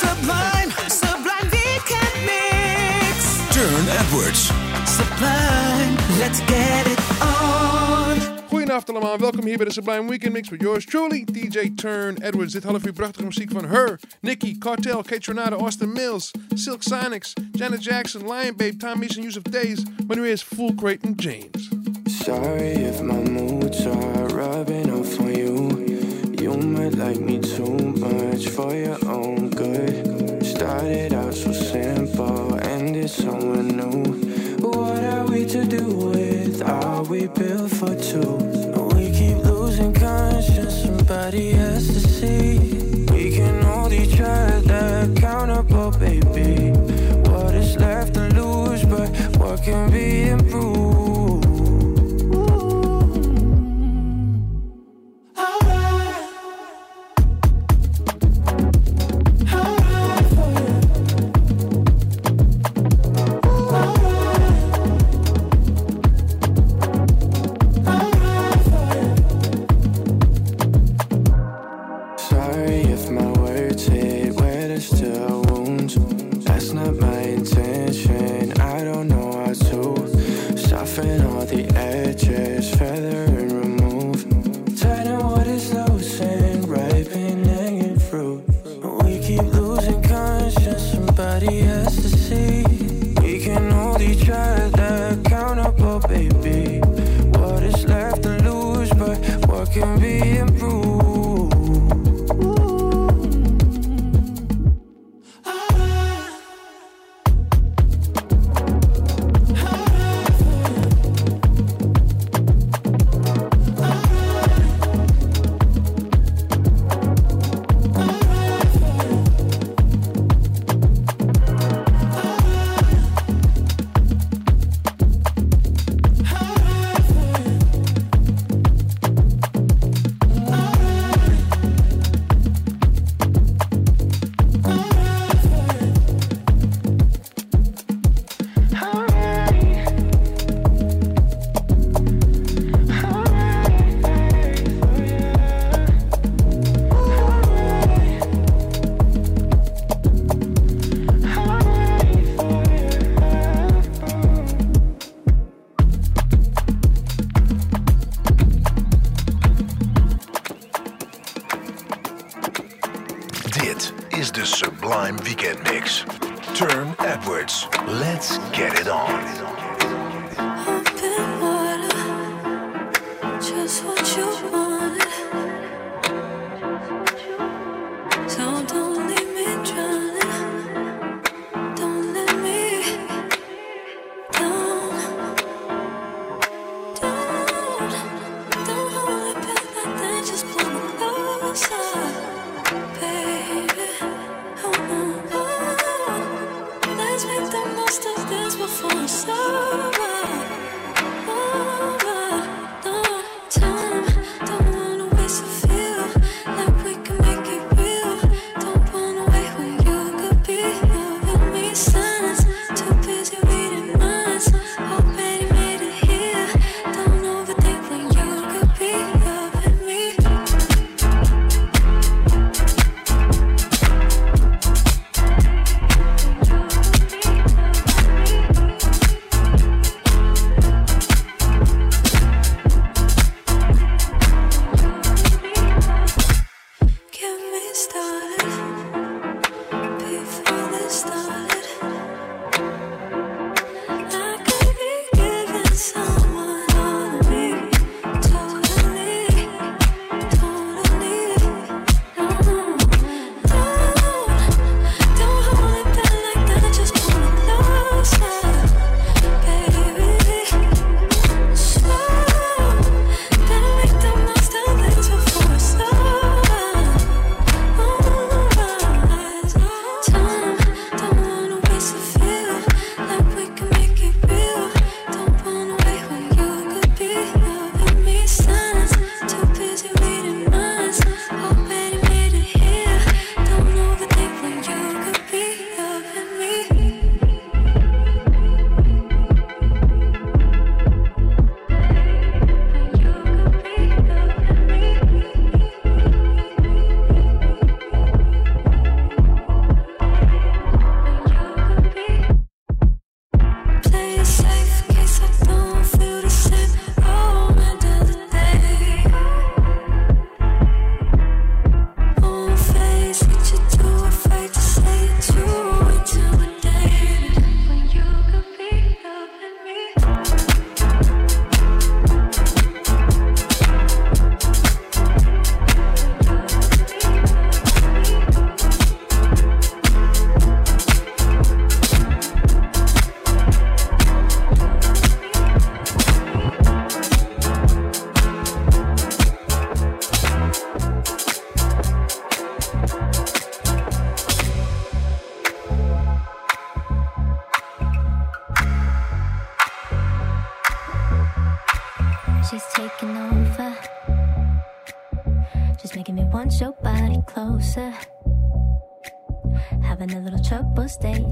Sublime, sublime weekend mix. Turne Edwards. Sublime, let's get it on. Goedenavond allemaal, welkom hier bij de Sublime Weekend Mix met yours truly, DJ Turne Edwards. Dit half uur prachtige muziek van Her, Nicki, Cartel, Kaytranada, Austin Mills, Silk Sonics, Janet Jackson, Lion Babe, Tom Mason, and Use of Days. Maar nu is Full Crate and James. Sorry if my moods are rubbing off on you. You might like me too much for your own good. Started out so simple, ended somewhere new. What are we to do with? Are we built for two? We keep losing conscience, somebody has to see. We can hold each other accountable, baby. What is left to lose, but what can be improved?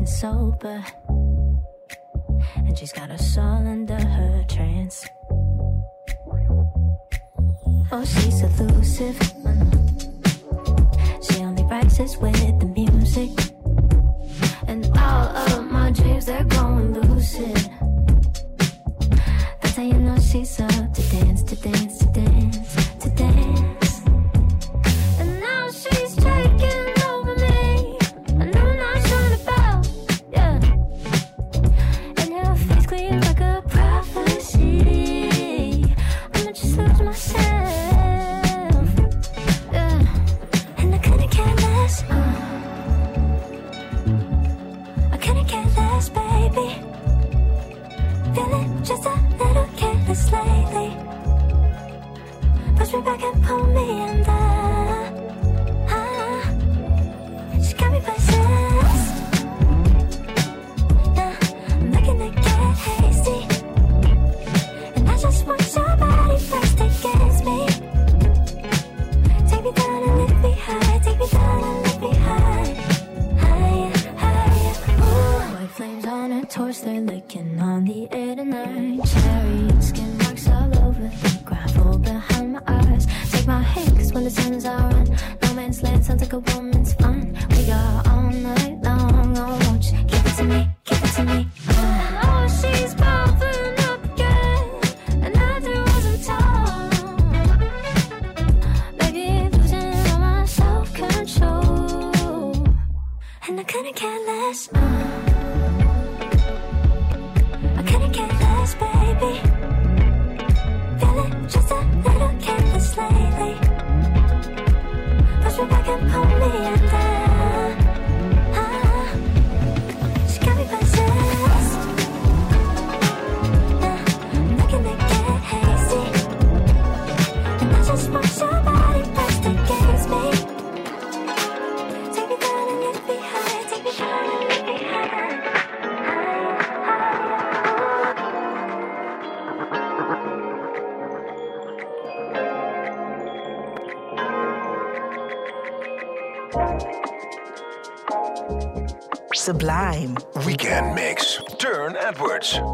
sober. And she's got a soul under her trance. Oh, she's elusive. She only rises with the music. And all of my dreams, they're going lucid. That's how you know she's up to dance, to dance.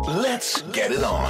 Let's get it on.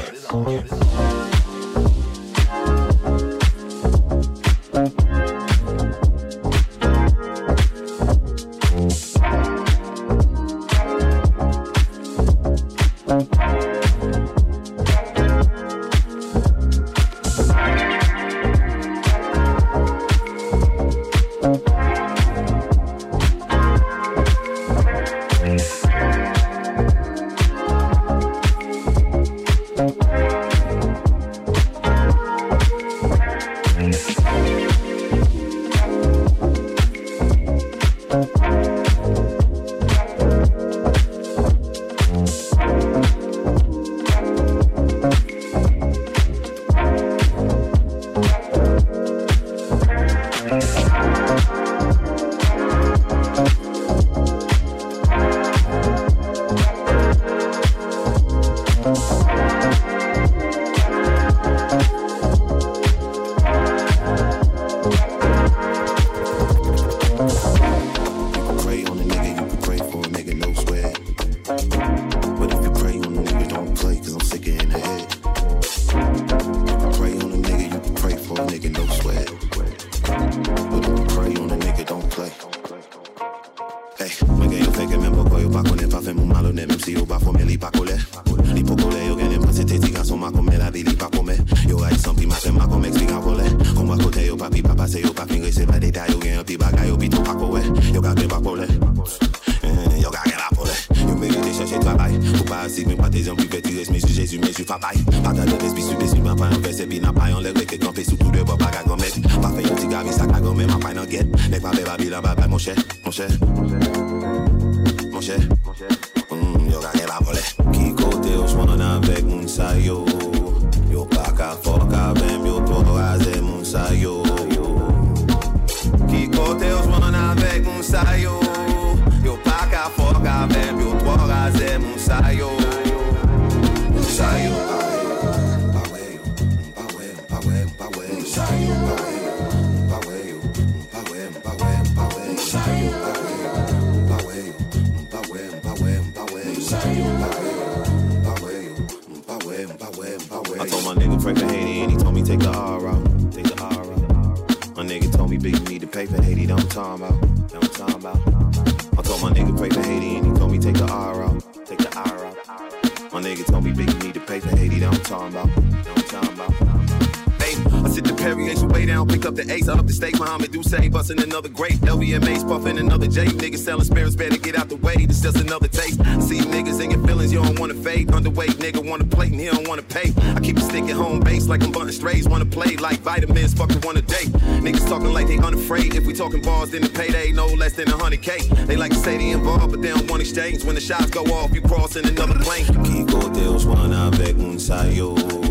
Say, busting another grape, LVMA's puffing another J, niggas selling spirits, better get out the way, this just another taste. See niggas in your feelings, you don't wanna fade, underweight, nigga wanna plate and he don't wanna pay. I keep stick at home base like I'm bunting strays, wanna play like vitamins, fucking wanna date. Niggas talking like they unafraid, if we talking bars, then the payday no less than a hundred K. They like to say they involved, but they don't want exchange. When the shots go off, you crossing another plane. Kiko Deus, wanna avec un sayo.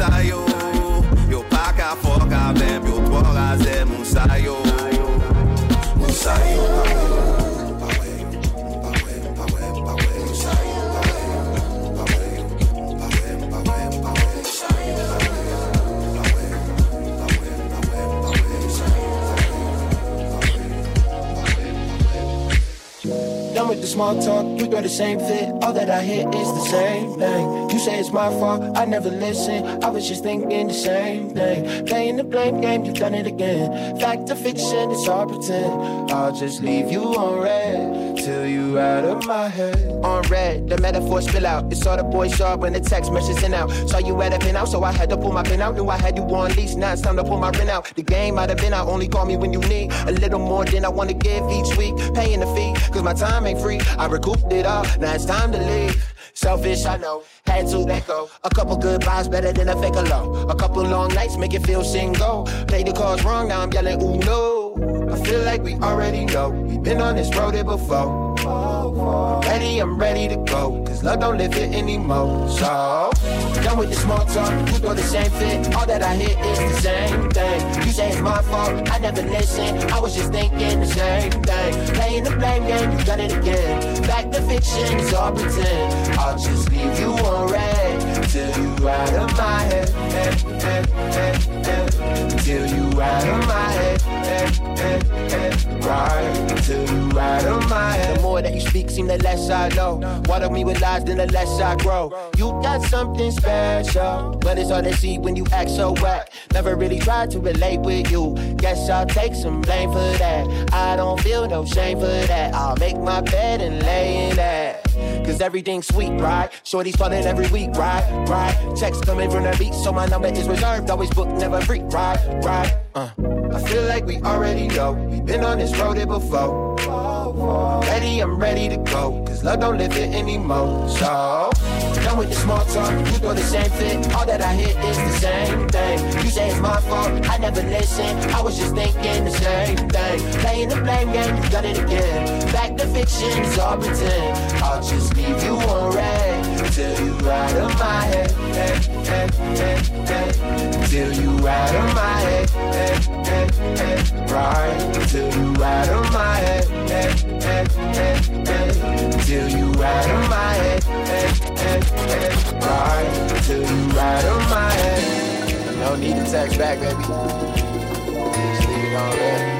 Mon sayo Yo baka foka vem, yo toraze mon sayo Mon sayo Done with the small talk, we got the same fit. All that I hear is the same thing. You say it's my fault, I never listen. I was just thinking the same thing. Playing the blame game, you done it again. Fact or fiction, it's all pretend. I'll just leave you on red out of my head. On red, the metaphor spill out. It's all the boys saw when the text message sent out. Saw you at a pin out, so I had to pull my pin out. Knew I had you on lease, now it's time to pull my ring out. The game might have been out, only call me when you need a little more than I wanna give each week. Paying the fee, cause my time ain't free. I recouped it all, now it's time to leave. Selfish, I know, had to let go. A couple goodbyes better than a fake alone. A couple long nights make it feel single. Play the cards wrong, now I'm yelling, ooh no. I feel like we already know. We've been on this road here Ready, I'm ready to go. Cause love don't live here anymore. So, done with the small talk. You throw the same fit. All that I hear is the same thing. You say it's my fault. I never listen. I was just thinking the same thing. Playing the blame game, you done it again. Back to fiction, it's all pretend. I'll just leave you on red. Till you out of my head. Till you out of my head. The more that you speak, seem the less I know. Water me with lies, then the less I grow. You got something special, but it's hard to see when you act so whack. Never really tried to relate with you. Guess I'll take some blame for that. I don't feel no shame for that. I'll make my bed and lay in that. Cause everything's sweet, right? Shorty's falling every week, right? Right? Checks coming from the beach, so my number is reserved. Always booked, never free, right? Right? Uh. I feel like we already know. We've been on this road before. Ready, I'm ready to go. Cause love don't live here anymore. So, done with the small talk. You throw the same fit. All that I hear is the same thing. You say it's my fault. I never listen. I was just thinking the same thing. Playing the blame game, you done it again. Back to fiction, it's all pretend. I'll just leave you on red. Till you out of my head. Eh, eh, eh, eh. Till you out of my head. Eh, eh, eh. Right. Till you out of my head. Eh, eh, eh, eh. Till you out of my head. Eh, eh, eh. Right. Till you out of my head. No need to text back, baby. Just leave it on red.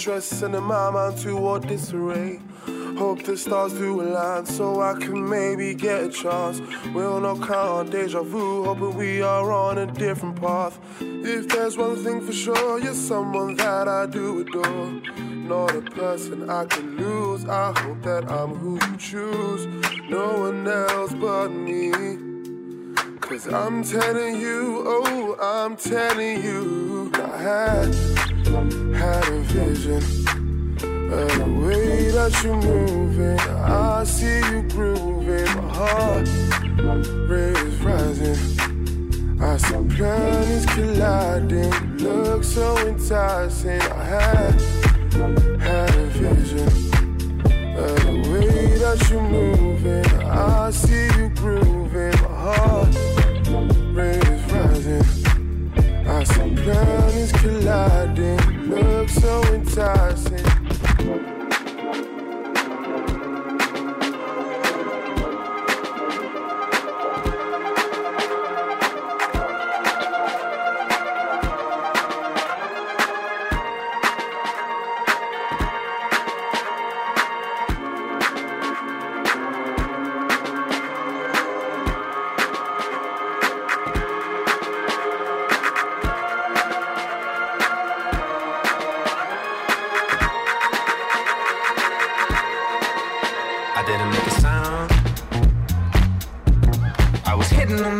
Stress, sending my mind toward disarray. Hope the stars do align so I can maybe get a chance. We'll not count on deja vu, hoping we are on a different path. If there's one thing for sure, you're someone that I do adore. Not a person I can lose. I hope that I'm who you choose. No one else but me. Cause I'm telling you, oh, I'm telling you, I had, had a vision of the way that you're moving. I see you grooving, my heart rate is rising. I see planets colliding, You look so enticing. I had, had a vision of the way that you're moving. I see you grooving, my heart rate is rising. I see planets colliding, look so enticing. I didn't make a sound. I was hidden amongst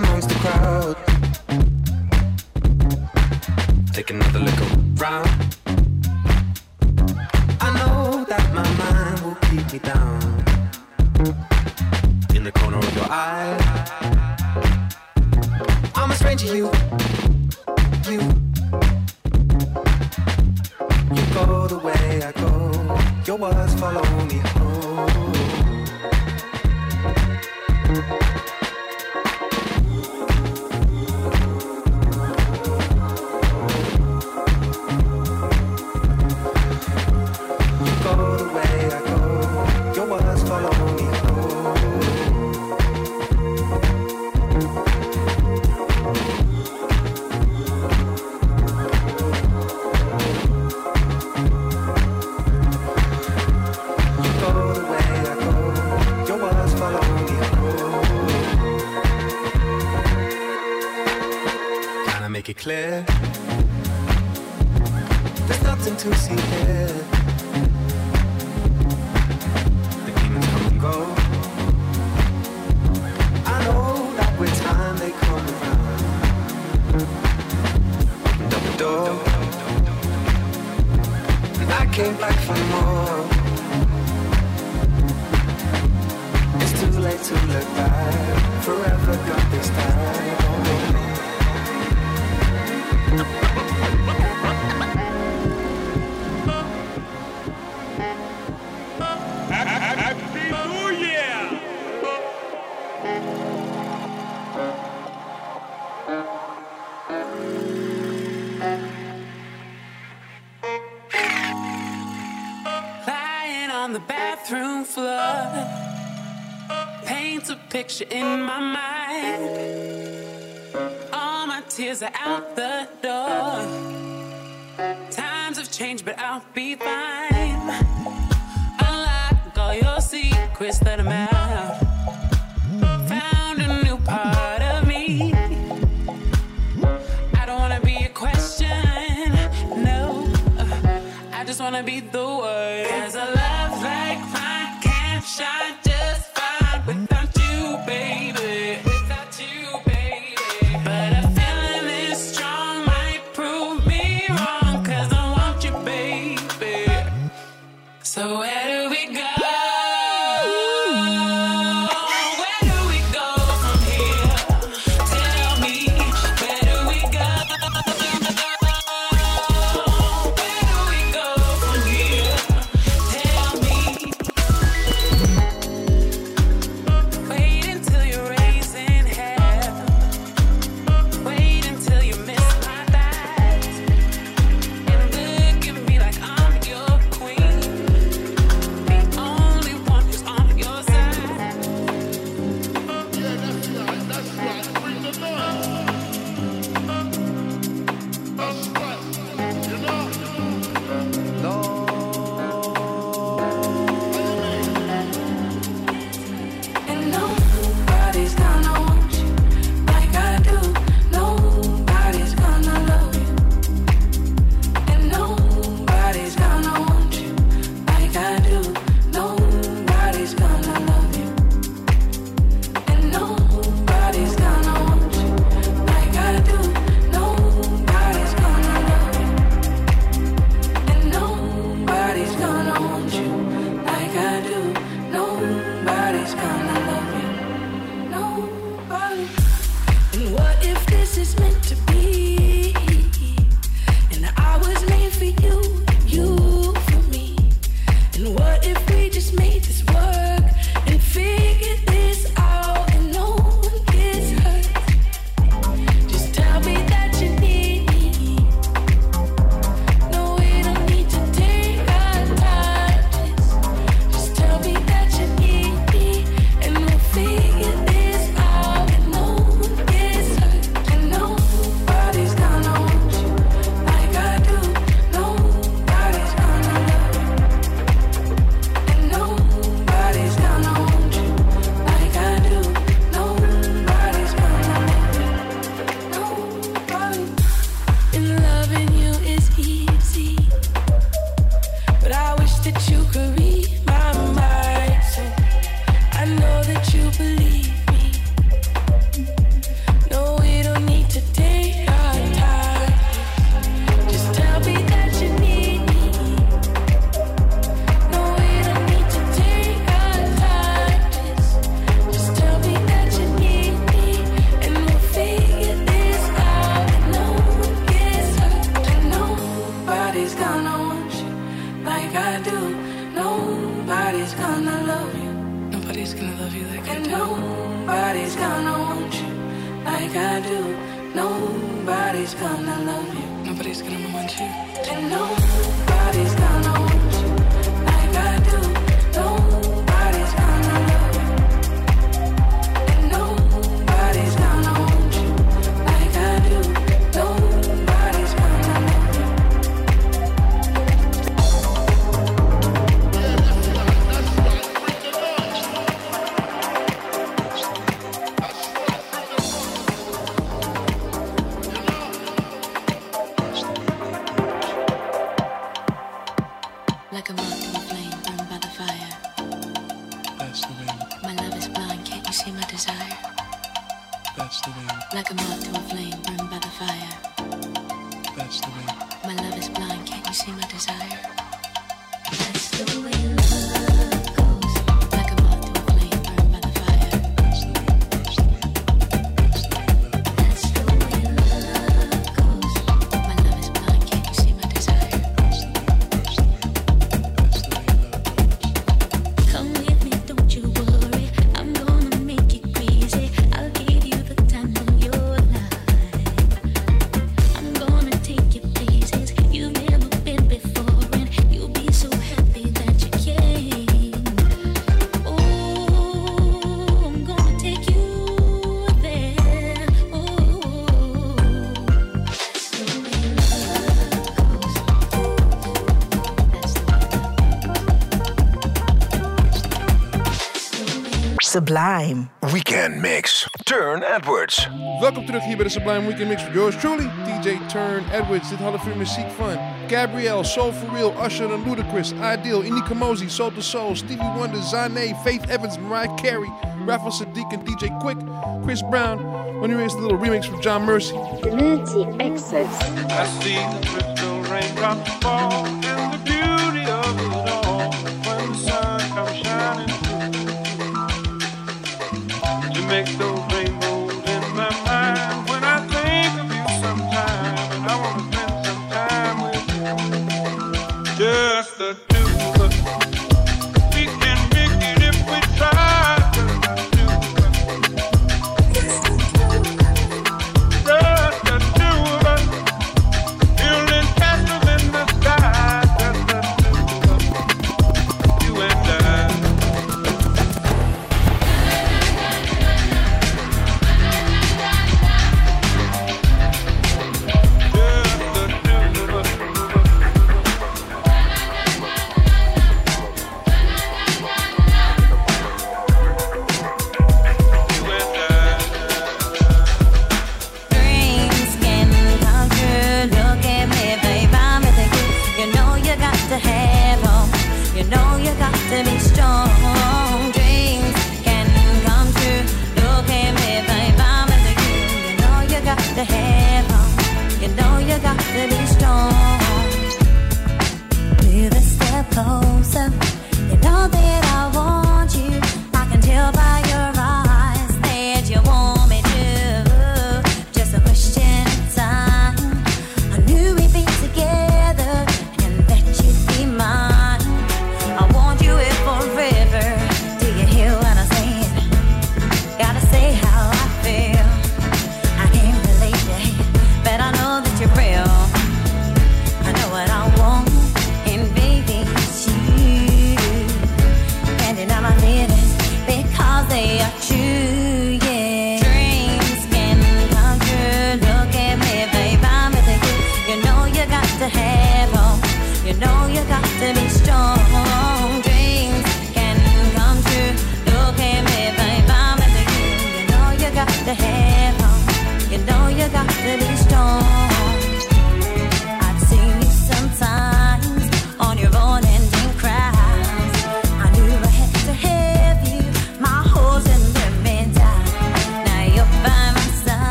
Sublime. Weekend Mix. Turne Edwards. Welkom terug hier bij de Sublime Weekend Mix for yours truly, DJ Turne Edwards. Dit half uur muziek van Gabrielle, Soul For Real, Usher and Ludacris, Ideal, Inika Soul to Soul, Stevie Wonder, Zhané, Faith Evans, Mariah Carey, Raphael Saadiq and DJ Quik, Chris Brown. When you raise the little remix from John Mercy. Divinity Access. I see the fall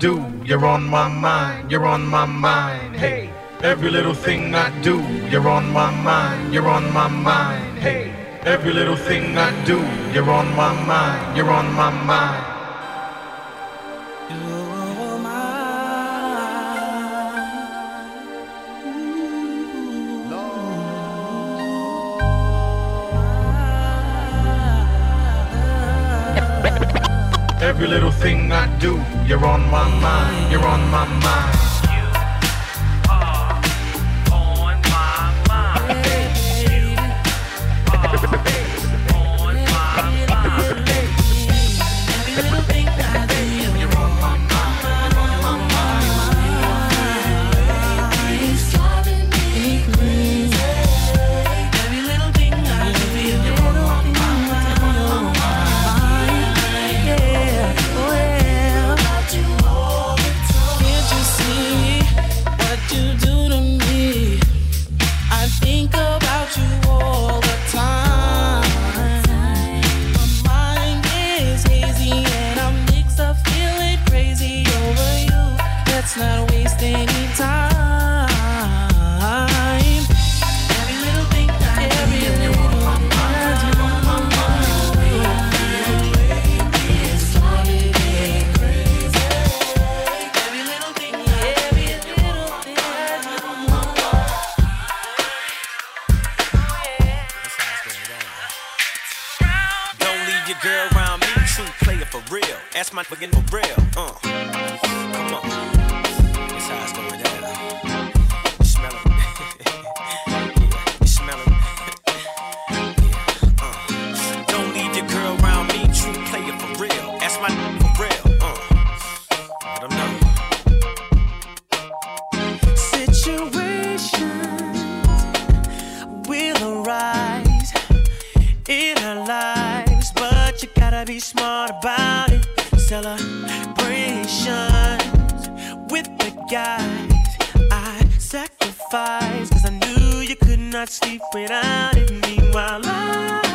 do, you're on my mind, you're on my mind, hey. Every little thing I do, you're on my mind, you're on my mind, hey. Every little thing I do, you're on my mind, you're on my mind. Every little thing do. You're on my mind, you're on my mind. Our lives, but you gotta be smart about it. Celebrations with the guys I sacrificed, cause I knew you could not sleep without it. Meanwhile, I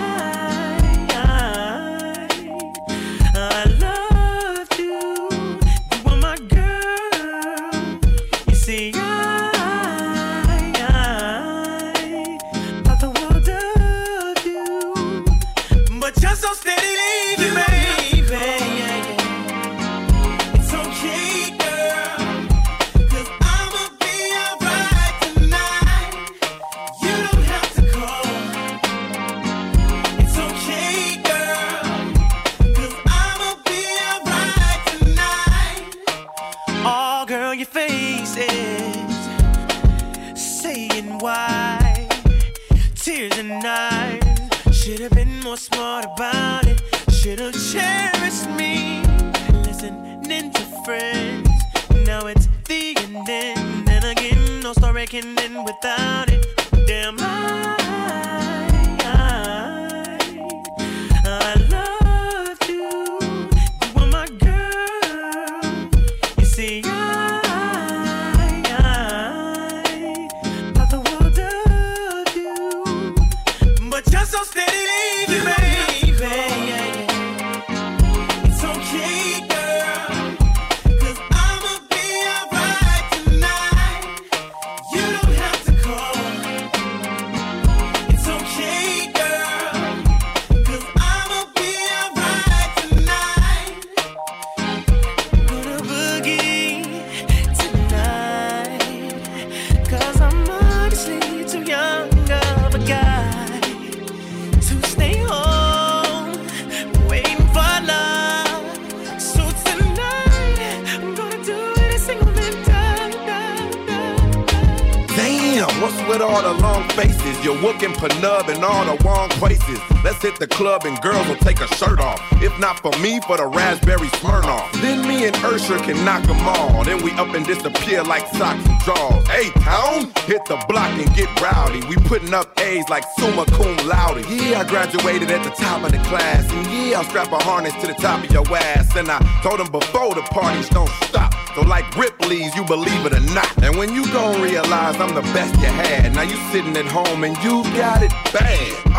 me for the raspberry Smirnoff. Then me and Ursher can knock them all. Then we up and disappear like socks and drawers. Hey, town, hit the block and get rowdy. We putting up A's like summa cum laude. Yeah, I graduated at the top of the class. And yeah, I'll strap a harness to the top of your ass. And I told them before the parties don't stop. So like Ripley's, you believe it or not. And when you gon' realize I'm the best you had. Now you sitting at home and you got it bad.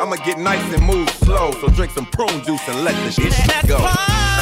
I'ma get nice and move slow. So drink some prune juice and let the shit go.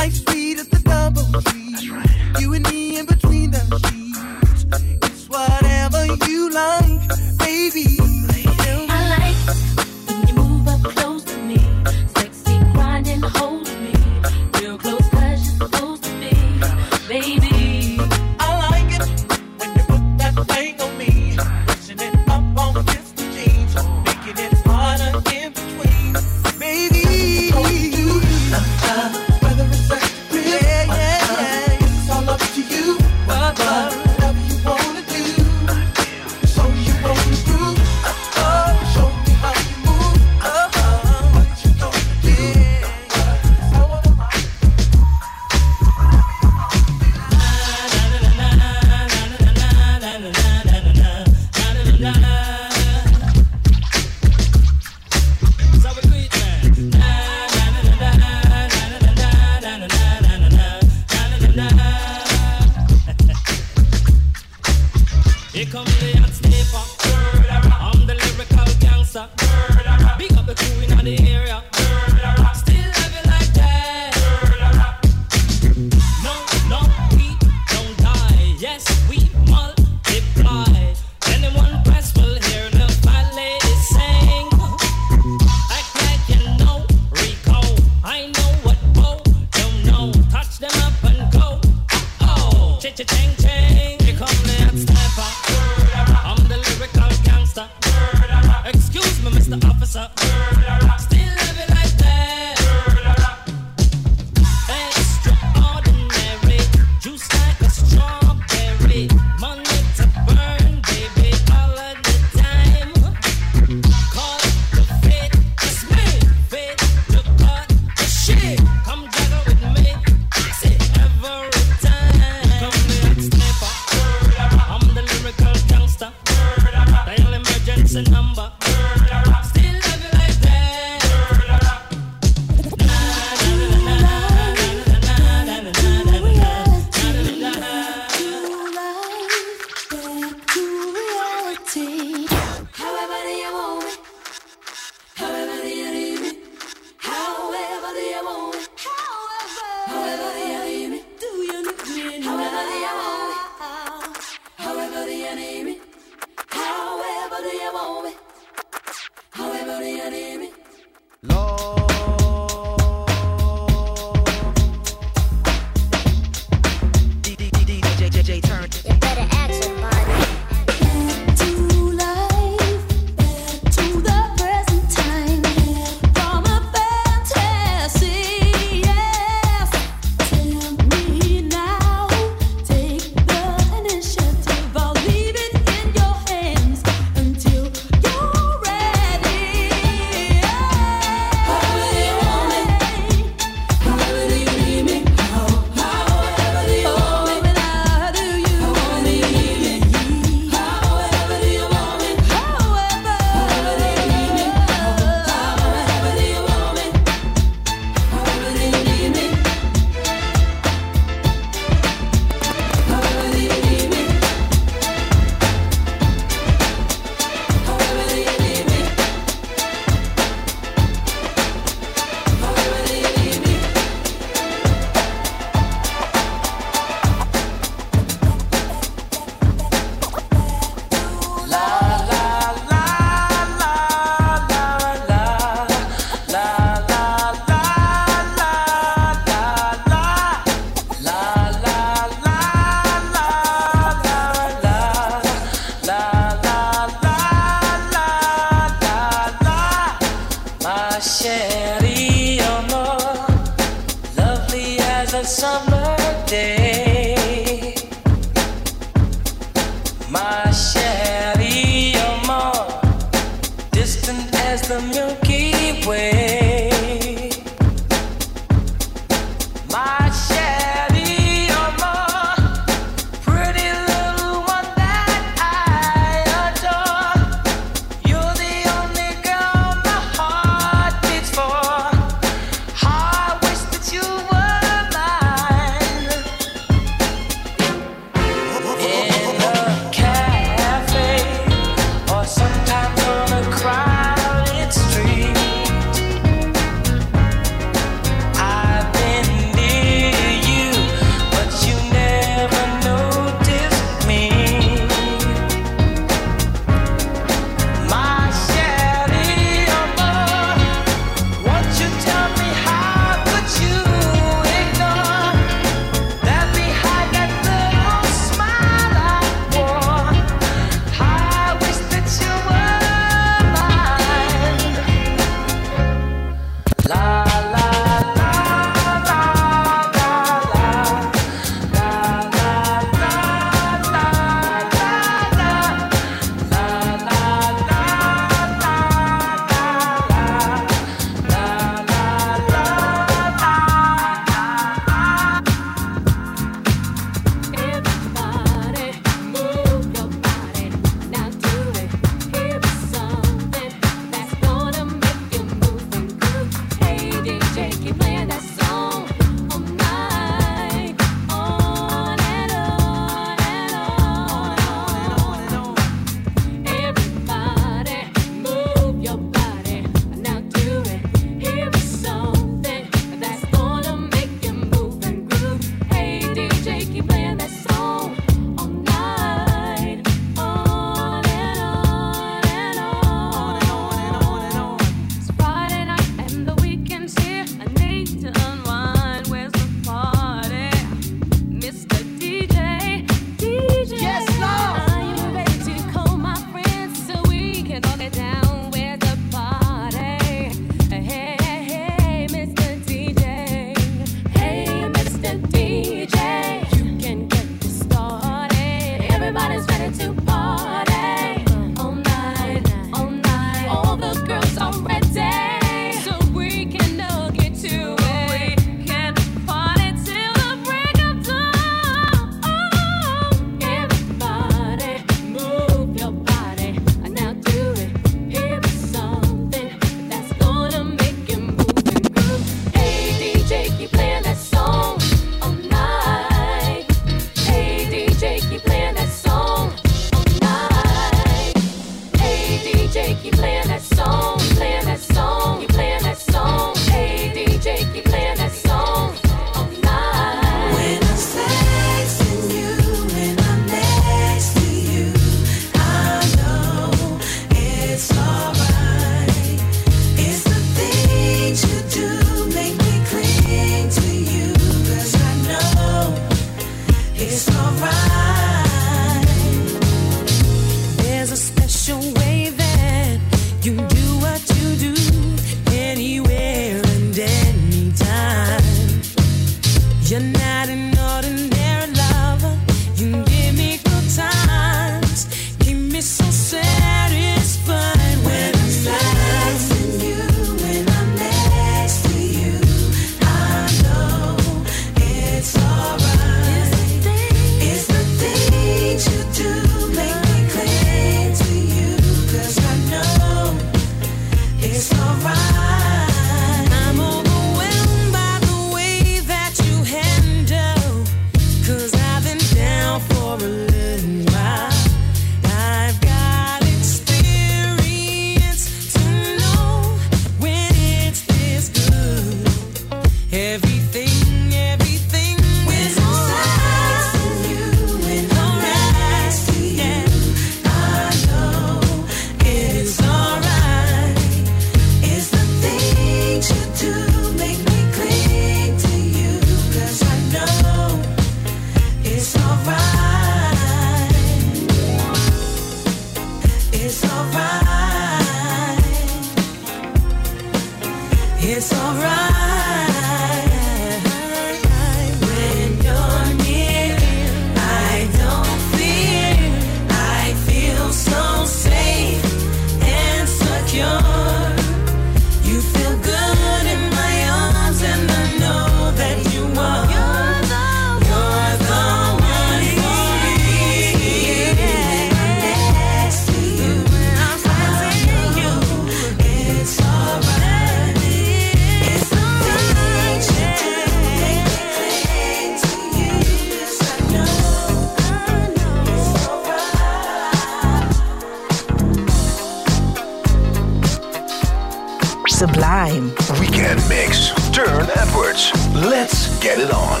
Sublime. Weekend Mix. Turne Edwards. Let's get it on.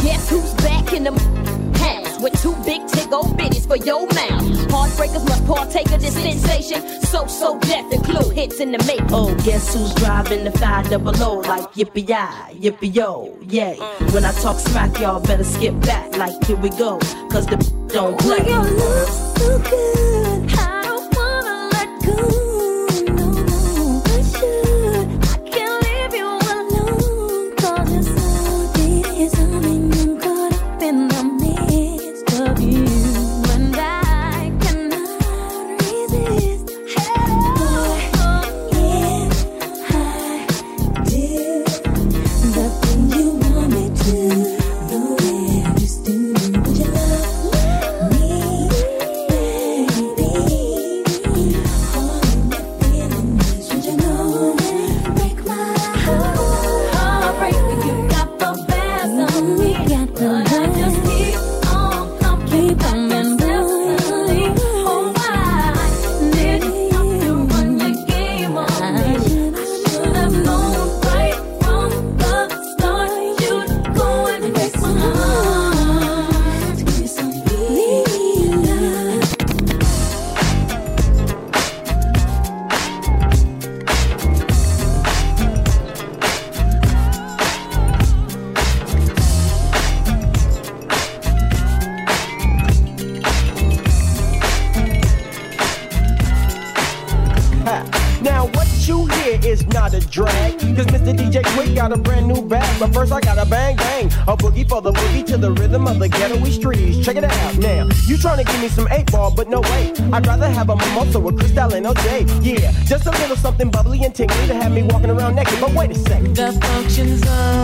Guess who's back in the house with two big tick old bitties for your mouth? Heartbreakers must partake of this sensation. So, so death and clue hits in the make. Oh, guess who's driving the five double O like yippee yi, yippee yo, yay. When I talk smack, y'all better skip back like here we go, cause the don't play. Well, your love's so good. OJ. Yeah, just a little something bubbly and tingly to have me walking around naked. But wait a second. The function's on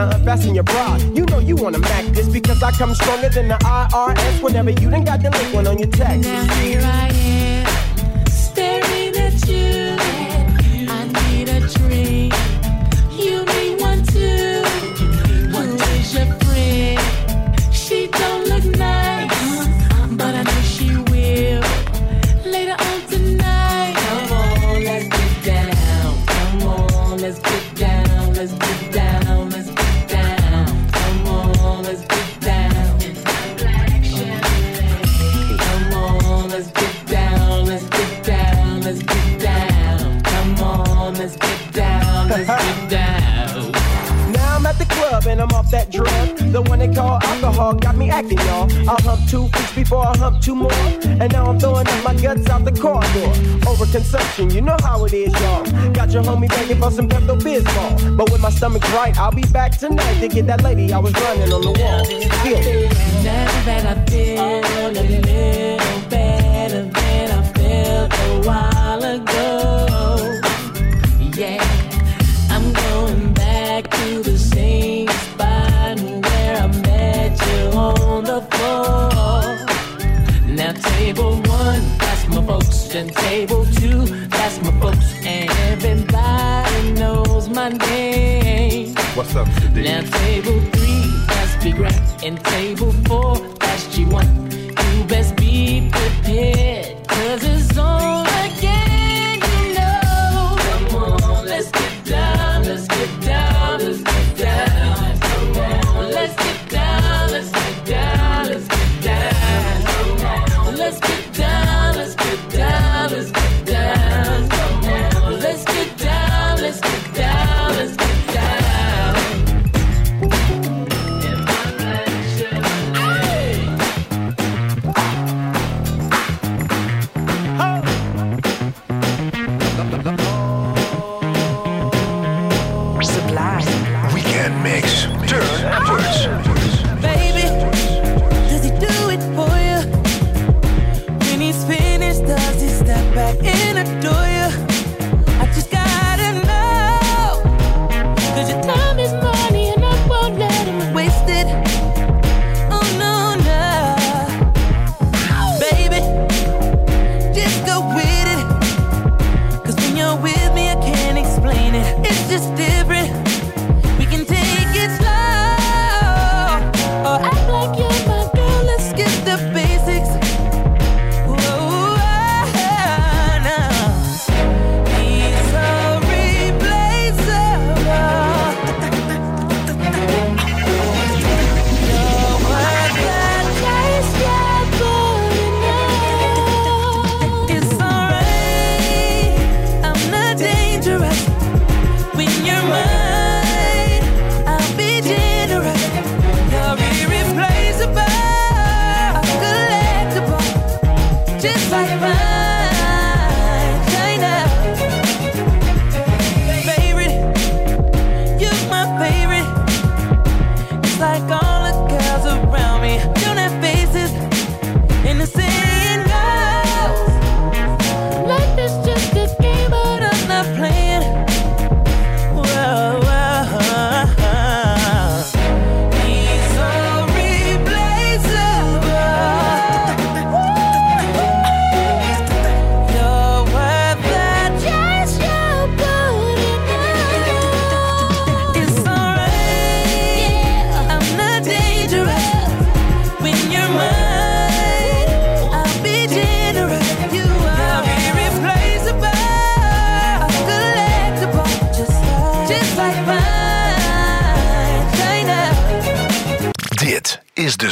I unfasten your bra. You know you wanna mac this because I come stronger than the IRS whenever you done got the link one on your text. Now here I am, acting, y'all. I'll hump two weeks before I hump two more. And now I'm throwing up my guts out the corridor. Overconsumption, you know how it is, y'all. Got your homie begging for some Pepto Bismol. But with my stomach right, I'll be back tonight to get that lady I was running on the wall. Now that I feel a little better than I felt a while ago. Table one, that's my folks, and table two, that's my folks, and everybody knows my name. What's up, Saadiq? Now table three, that's Big Rat, and table four, that's G1. You best be prepared,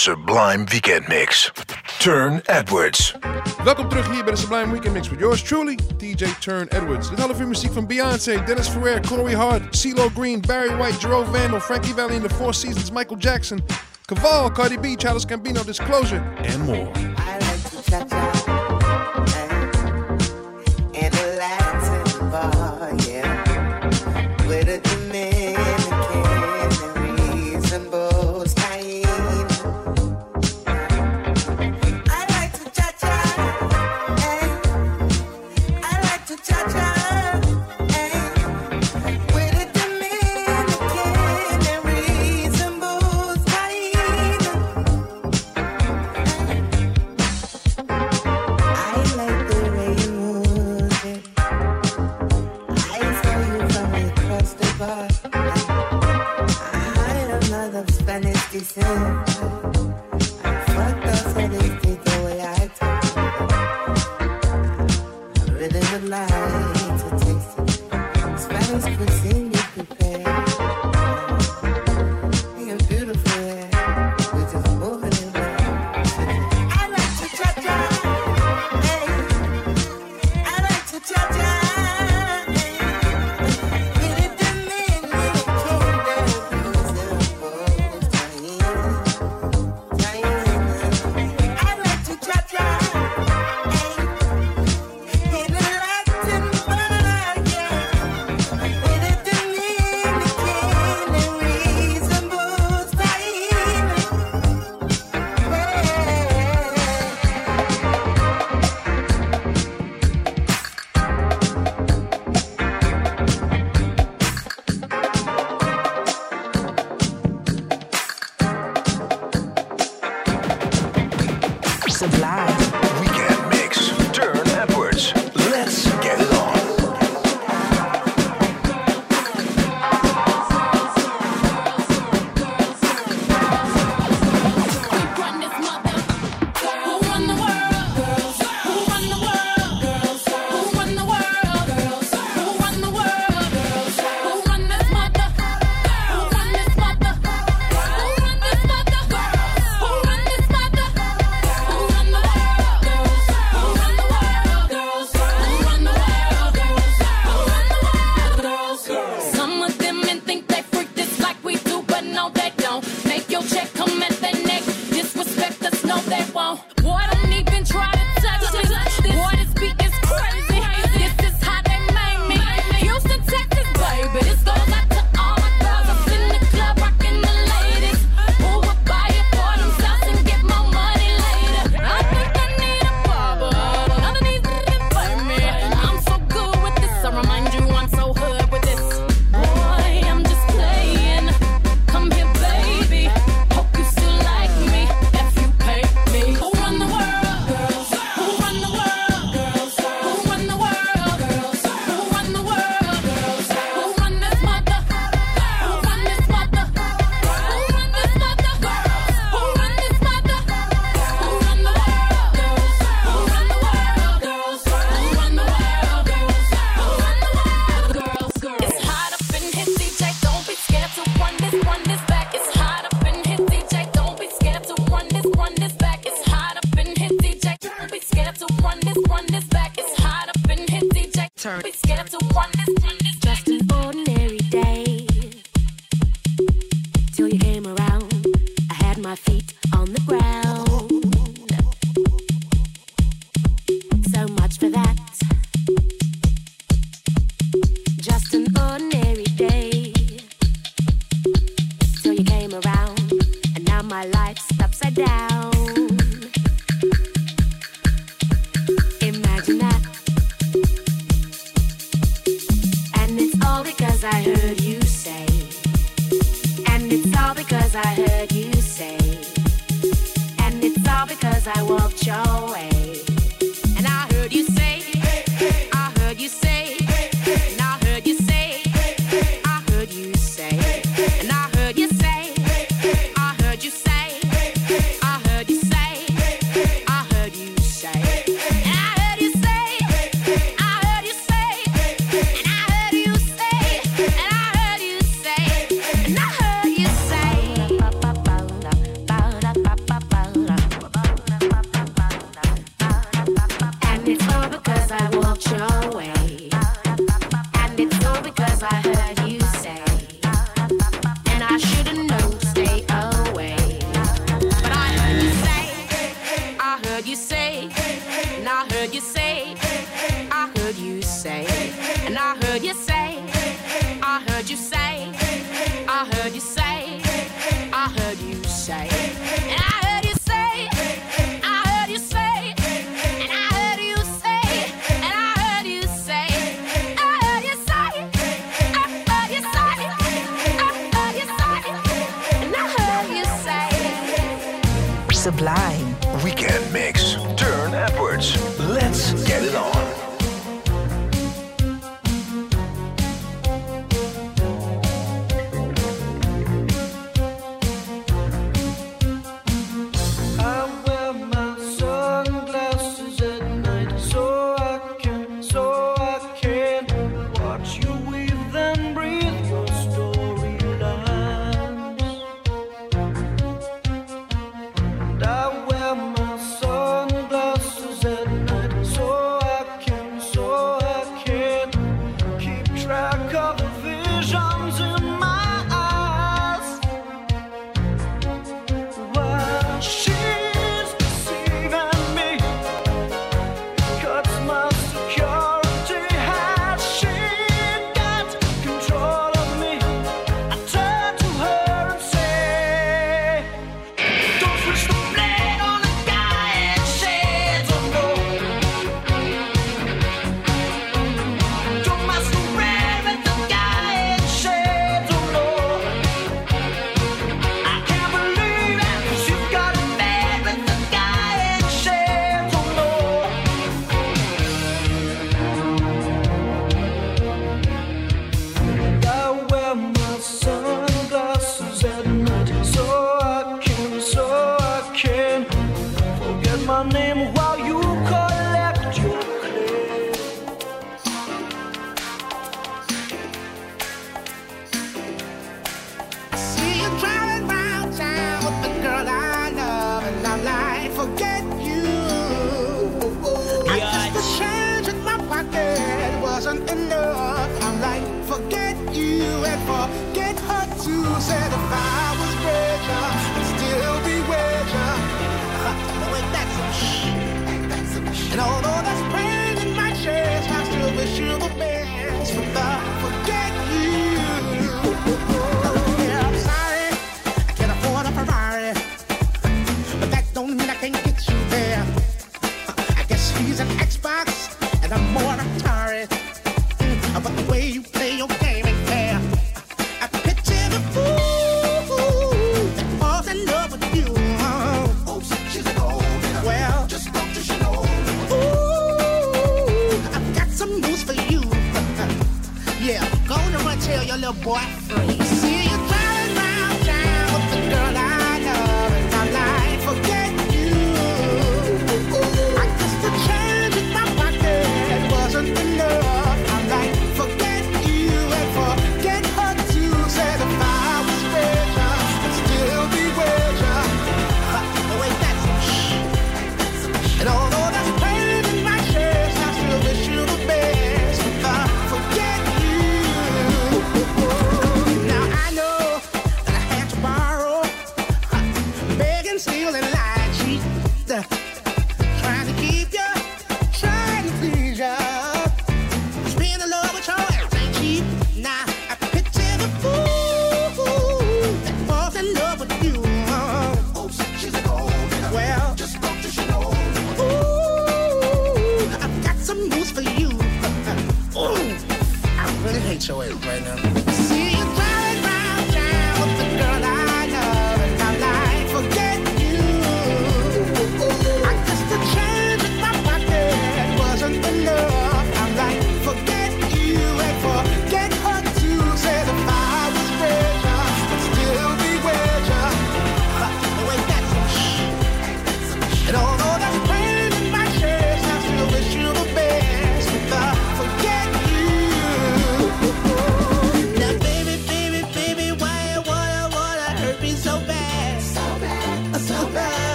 Sublime Weekend Mix. Turne Edwards. Welkom terug hier bij de Sublime Weekend Mix met yours truly, DJ Turne Edwards. Dit half uur muziek van Beyoncé, Dennis Ferrer, Corey Hart, CeeLo Green, Barry White, Jerome Vandal, Frankie Valli in the Four Seasons, Michael Jackson, Caval, Cardi B, Charles Gambino, Disclosure, and more.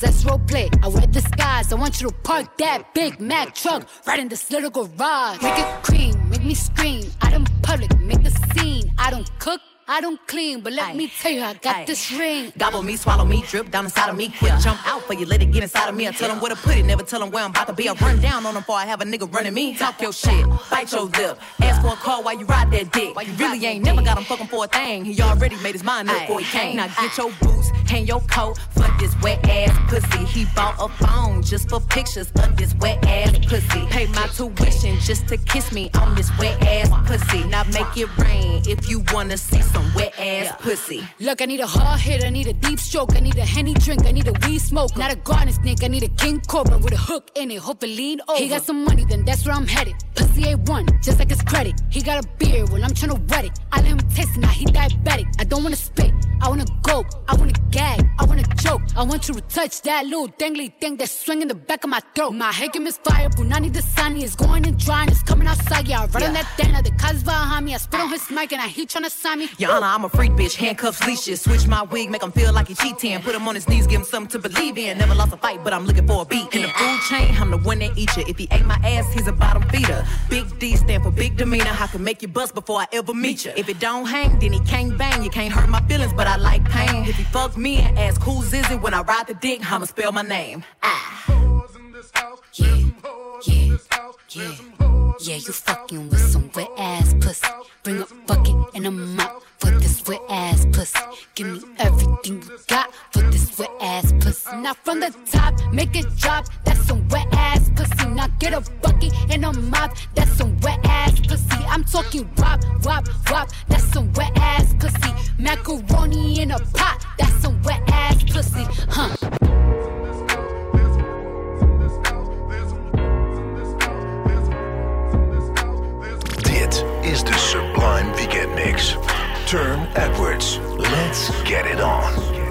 That's role play. I wear disguise. I want you to park that Big Mac truck right in this little garage. Make it cream, make me scream. Out in public, make a scene. I don't cook. I don't clean, but let me tell you, I got this ring. Gobble me, swallow me, drip down inside of me. Quick jump out for you, let it get inside of me. I tell them where to put it, never tell them where I'm about to be. I run down on them before I have a nigga running me. Talk your shit, bite your lip. Ask for a call while you ride that dick. You really ain't never got him fucking for a thing. He already made his mind up before he came. Now get your boots, hang your coat for this wet ass pussy. He bought a phone just for pictures of this wet ass pussy. Pay my tuition just to kiss me on this wet ass pussy. Now make it rain if you wanna see some wet ass pussy. Look, I need a hard hit, I need a deep stroke, I need a henny drink, I need a weed smoke. Not a garden snake, I need a king cobra with a hook in it. Hope it lean over. He got some money, then that's where I'm headed. Pussy A1, just like his credit. He got a beard, well, I'm tryna wet it. I let him taste it, now he diabetic. I don't wanna spit, I wanna go, I wanna gag, I wanna choke. I want you to touch that little dangly thing that's swinging the back of my throat. My head can misfire, Punani the sunny is going and drying, it's coming outside. Yeah, I run on that thing, now the cuz behind me. I spit on his mic and I he tryna sign me. Yo, Your Honor, I'm a freak bitch. Handcuffs, leashes. Switch my wig, make him feel like he cheating. Put him on his knees, give him something to believe in. Never lost a fight, but I'm looking for a beat. In the food chain, I'm the one that eat you. If he ate my ass, he's a bottom feeder. Big D stand for big demeanor. I can make you bust before I ever meet you. If it don't hang, then he can't bang. You can't hurt my feelings, but I like pain. If he fuck me and ask who's is it when I ride the dick, I'ma spell my name. Ah. Yeah, yeah, yeah. Yeah, you fucking with some wet ass pussy. Bring a bucket and a mop for this wet ass pussy. Give me everything you got for this wet ass pussy. Now from the top, make it drop. That's some wet ass pussy. Now get a bucket and a mop. That's some wet ass pussy. I'm talking wop, wop, wop. That's some wet ass pussy. Macaroni in a pot. That's some wet ass pussy. Huh. Dit is de Sublime Weekend Mix. Turne Edwards. Let's get it on.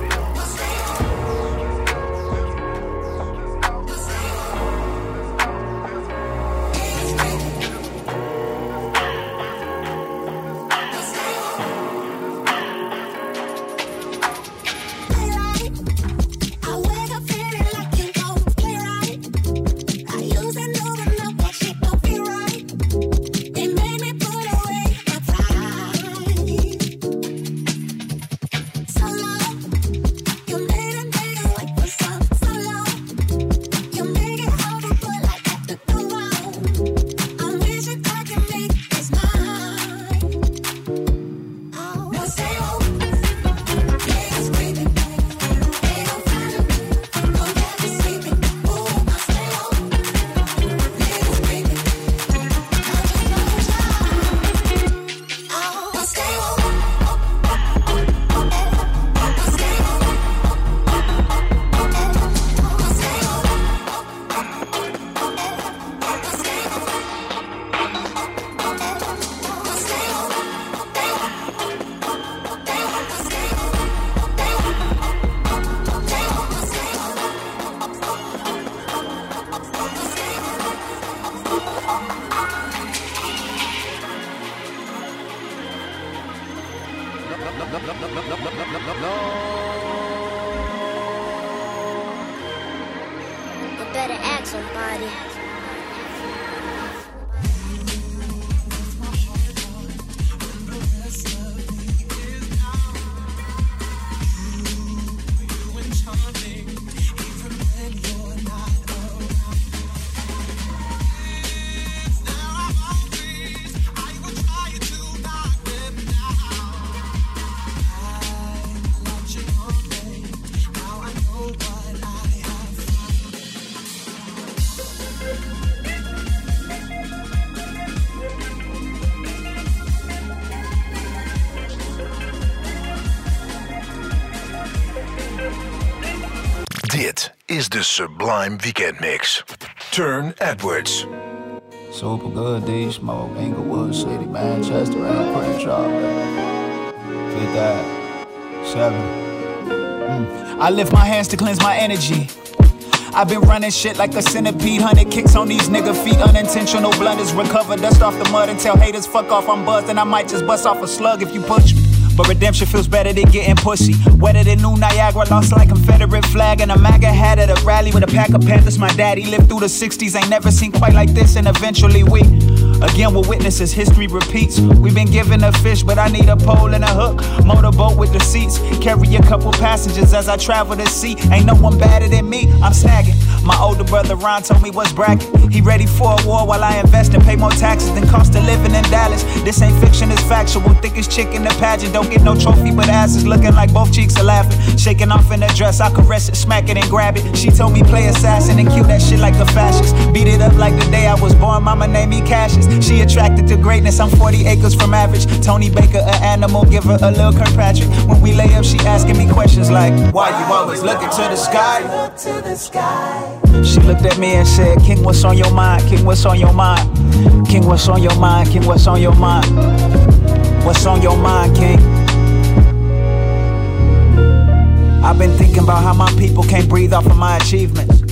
Dit is de Sublime Weekend Mix. Turne Edwards. Super good, D Smoke, Inglewood City, Manchester, and Crenshaw. Fit that. Seven. Mm. I lift my hands to cleanse my energy. I've been running shit like a centipede. Hundred kicks on these nigga feet. Unintentional blunders. Recover dust off the mud and tell haters fuck off. I'm buzzed and I might just bust off a slug if you push me. But redemption feels better than getting pussy. Wetter than new Niagara, lost like Confederate flag. And a MAGA hat at a rally with a pack of Panthers. My daddy lived through the 60s, ain't never seen quite like this. And eventually we, again, we're witnesses. History repeats. We've been given a fish, but I need a pole and a hook. Motorboat with the seats. Carry a couple passengers as I travel the sea. Ain't no one better than me, I'm snagging. My older brother Ron told me what's bracket. He ready for a war while I invest and pay more taxes than cost of living in Dallas. This ain't fiction, it's factual. Thickest chick in the pageant. Don't get no trophy, but ass is looking like both cheeks are laughing. Shaking off in the dress, I caress it, smack it, and grab it. She told me play assassin and kill that shit like a fascist. Beat it up like the day I was born, mama named me Cassius. She attracted to greatness, I'm 40 acres from average. Tony Baker, an animal, give her a little Kirkpatrick. When we lay up, she asking me questions like, Why you always looking to the sky? Look to the sky. She looked at me and said, King, what's on your mind? King, what's on your mind? King, what's on your mind? King, what's on your mind? What's on your mind, King? I've been thinking about how my people can't breathe off of my achievements.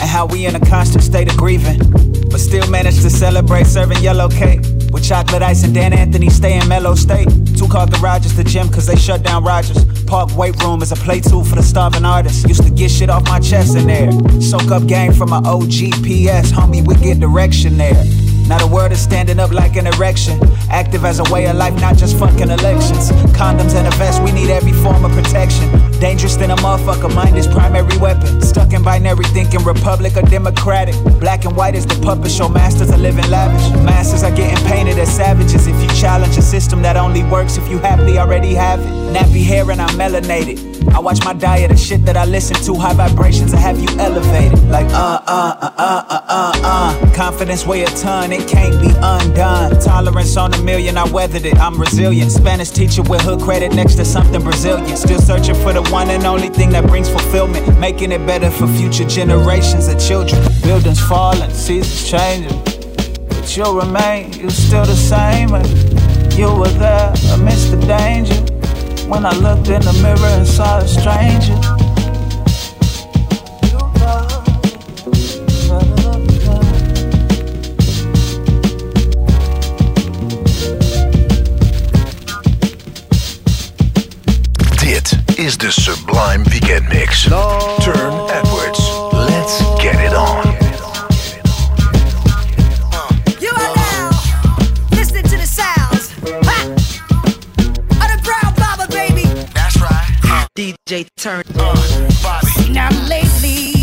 And how we in a constant state of grieving. But still manage to celebrate serving yellow cake. With chocolate ice and Dan Anthony stay in mellow state. Two car garages, the gym, cause they shut down Rogers. Park weight room is a play tool for the starving artists. Used to get shit off my chest in there. Soak up game from my OGPS, homie, we get direction there. Not a word is standing up like an erection. Active as a way of life, not just fucking elections. Condoms and a vest, we need every form of protection. Dangerous than a motherfucker, mind is primary weapon. Stuck in binary thinking, republic or democratic. Black and white is the puppet show, masters are living lavish. Masters are getting painted as savages. If you challenge a system that only works if you happily already have it. Nappy hair and I'm melanated. I watch my diet of shit that I listen to, high vibrations that have you elevated. Like uh uh uh uh uh uh uh. Confidence weigh a ton, it can't be undone. Tolerance on a million, I weathered it. I'm resilient. Spanish teacher with hood credit next to something Brazilian. Still searching for the one and only thing that brings fulfillment, making it better for future generations of children. Buildings falling, seasons changing, but you'll remain. You're still the same, and you were there amidst the danger. When I looked in the mirror and saw a stranger. Is the Sublime Weekend Mix. Turne Edwards. Let's get it on. You are now listening to the sounds ha! of the Brown Baba, baby. That's right. DJ Turne. Uh, now lately,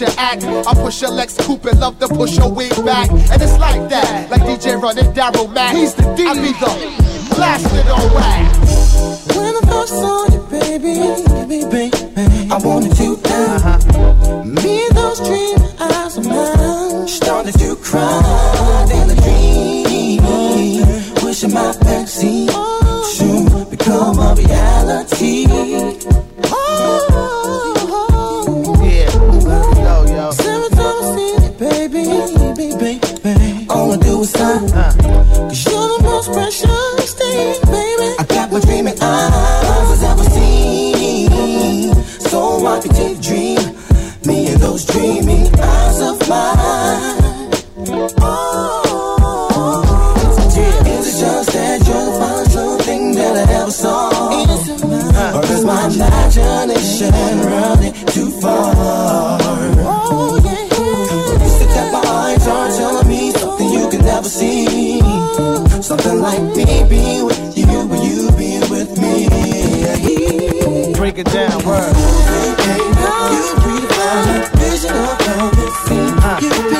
Your act. I dream, me and those dreaming eyes of mine. Oh, yeah. it's a that you're the something that I ever saw. Or is my imagination running too far? That my eyes are telling me something you can never see. Something like me being with you you being with me. Break it down, word. I'm a vision of everything uh. you've been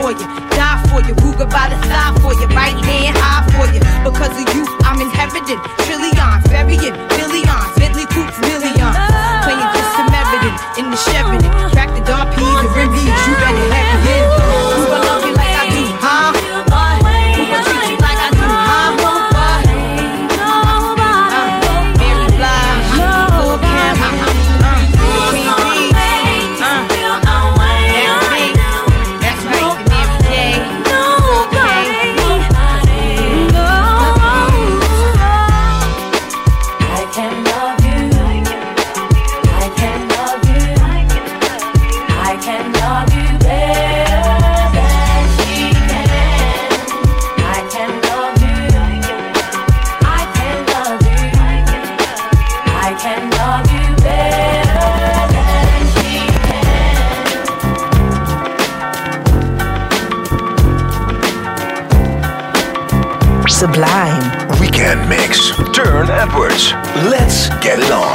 for you, die for you, Ruger by the side for you, right Get on.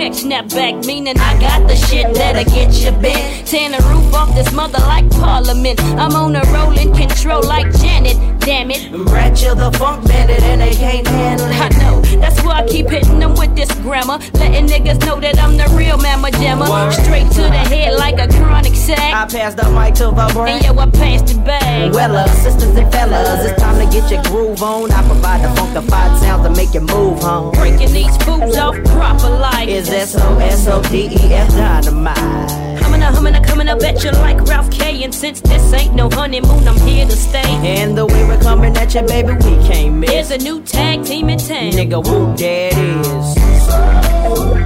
Neck snap back. Meaning I got the shit that'll get you bent. Tearing the roof off this mother like Parliament. I'm on a rolling control like Janet. Damn it. Chill the funk bandit and they can't handle it. I know, that's why I keep hitting them with this grammar. Letting niggas know that I'm the real mamma jammer. Straight to the head like a chronic sack. I passed the mic to Vibrant. And yo, I passed it back. Well, uh, sisters and fellas, it's time to get your groove on. I provide the funkified sounds to make you move home. Breaking these fools off proper like Is S-O-S-O-D-E-F dynamite. Humming a coming up at you like Ralph K. And since this ain't no honeymoon, I'm here to stay. And the way we're coming at you, baby, we can't miss. Here's a new tag team in town. Nigga, whoop, there it is.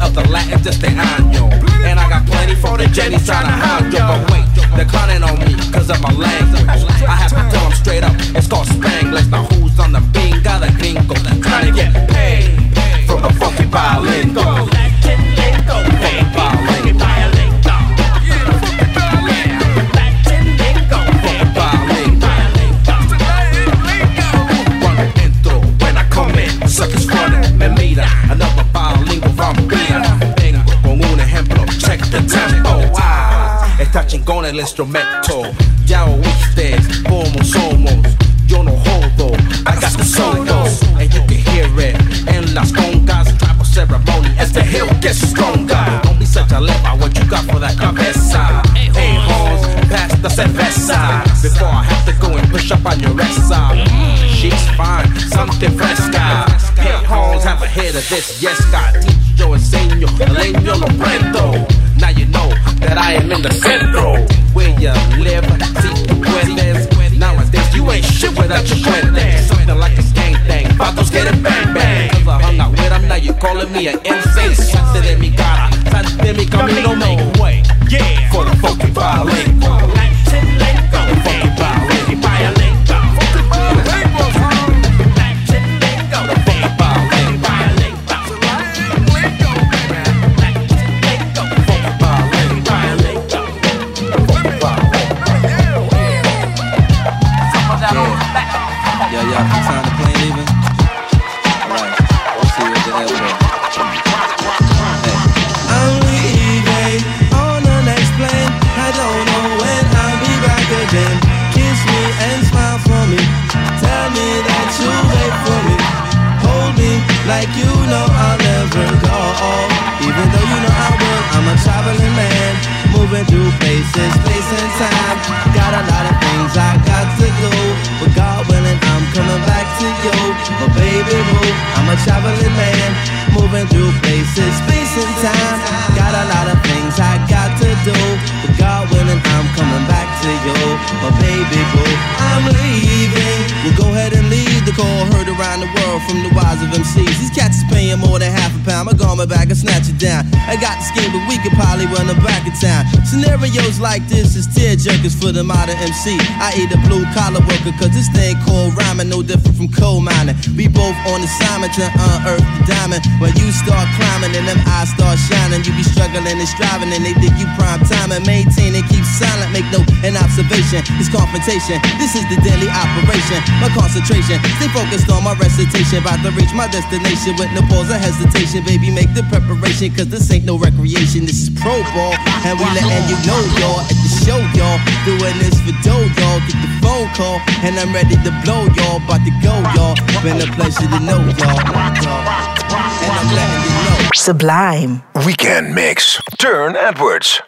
Of the the Latin just the año. And I got plenty for the Jenny's trying to hide you. But wait, they're clowning on me cause of my language. I have to tell them straight up, it's called Spanglish. Now who's on the bean? Got a gringo trying to get paid from the funky bilingo. Chingón el instrumento. Ya oíste cómo somos. Yo no jodo, I got the solos, and you can hear it. En las congas, tribal ceremony, as the hill gets stronger. Don't be such a leper, what you got for that cabeza? Hey, horns, pass the cerveza. Before I have to go and push up on your esa. She's fine, something fresca. Hey, horns, have a hit of this, yes, God. Yo enseño, el leño lo prendo. Now you know that I am in the centro. Where you live, si tú puedes. Nowadays, you ain't shit without your puentes. Something like a gang thing. Vatos get it bang bang. Cause I hung out with him, now you calling me an insane. Salte de mi cara, salte de mi camino, make way. Yeah, for the funky violin. Of. These cats is paying more than half a pound. I go my back and snatch it down. I got the scheme, but we could probably run them back in town. Scenarios like this is tear jerkers for the modern MC. I eat a blue collar worker, cause this thing called rhyming no different from coal mining. We both on assignment to unearth the diamond. When you start climbing and them eyes start shining, you be struggling and striving, and they think you prime time and maintain and keep silent. Make no an observation. It's confrontation. This is the daily operation. My concentration. Stay focused on my recitation. About to reach my destination with no pause or hesitation. Baby, make the preparation. Cause this ain't no recreation. This is pro ball. And we letting you know, y'all, at the show, y'all. Doing this for dough, y'all. Get the phone call. And I'm ready to blow, y'all. About to go, y'all. Been a pleasure to know, y'all. And I'm letting you know. Sublime. Weekend Mix. Turne Edwards.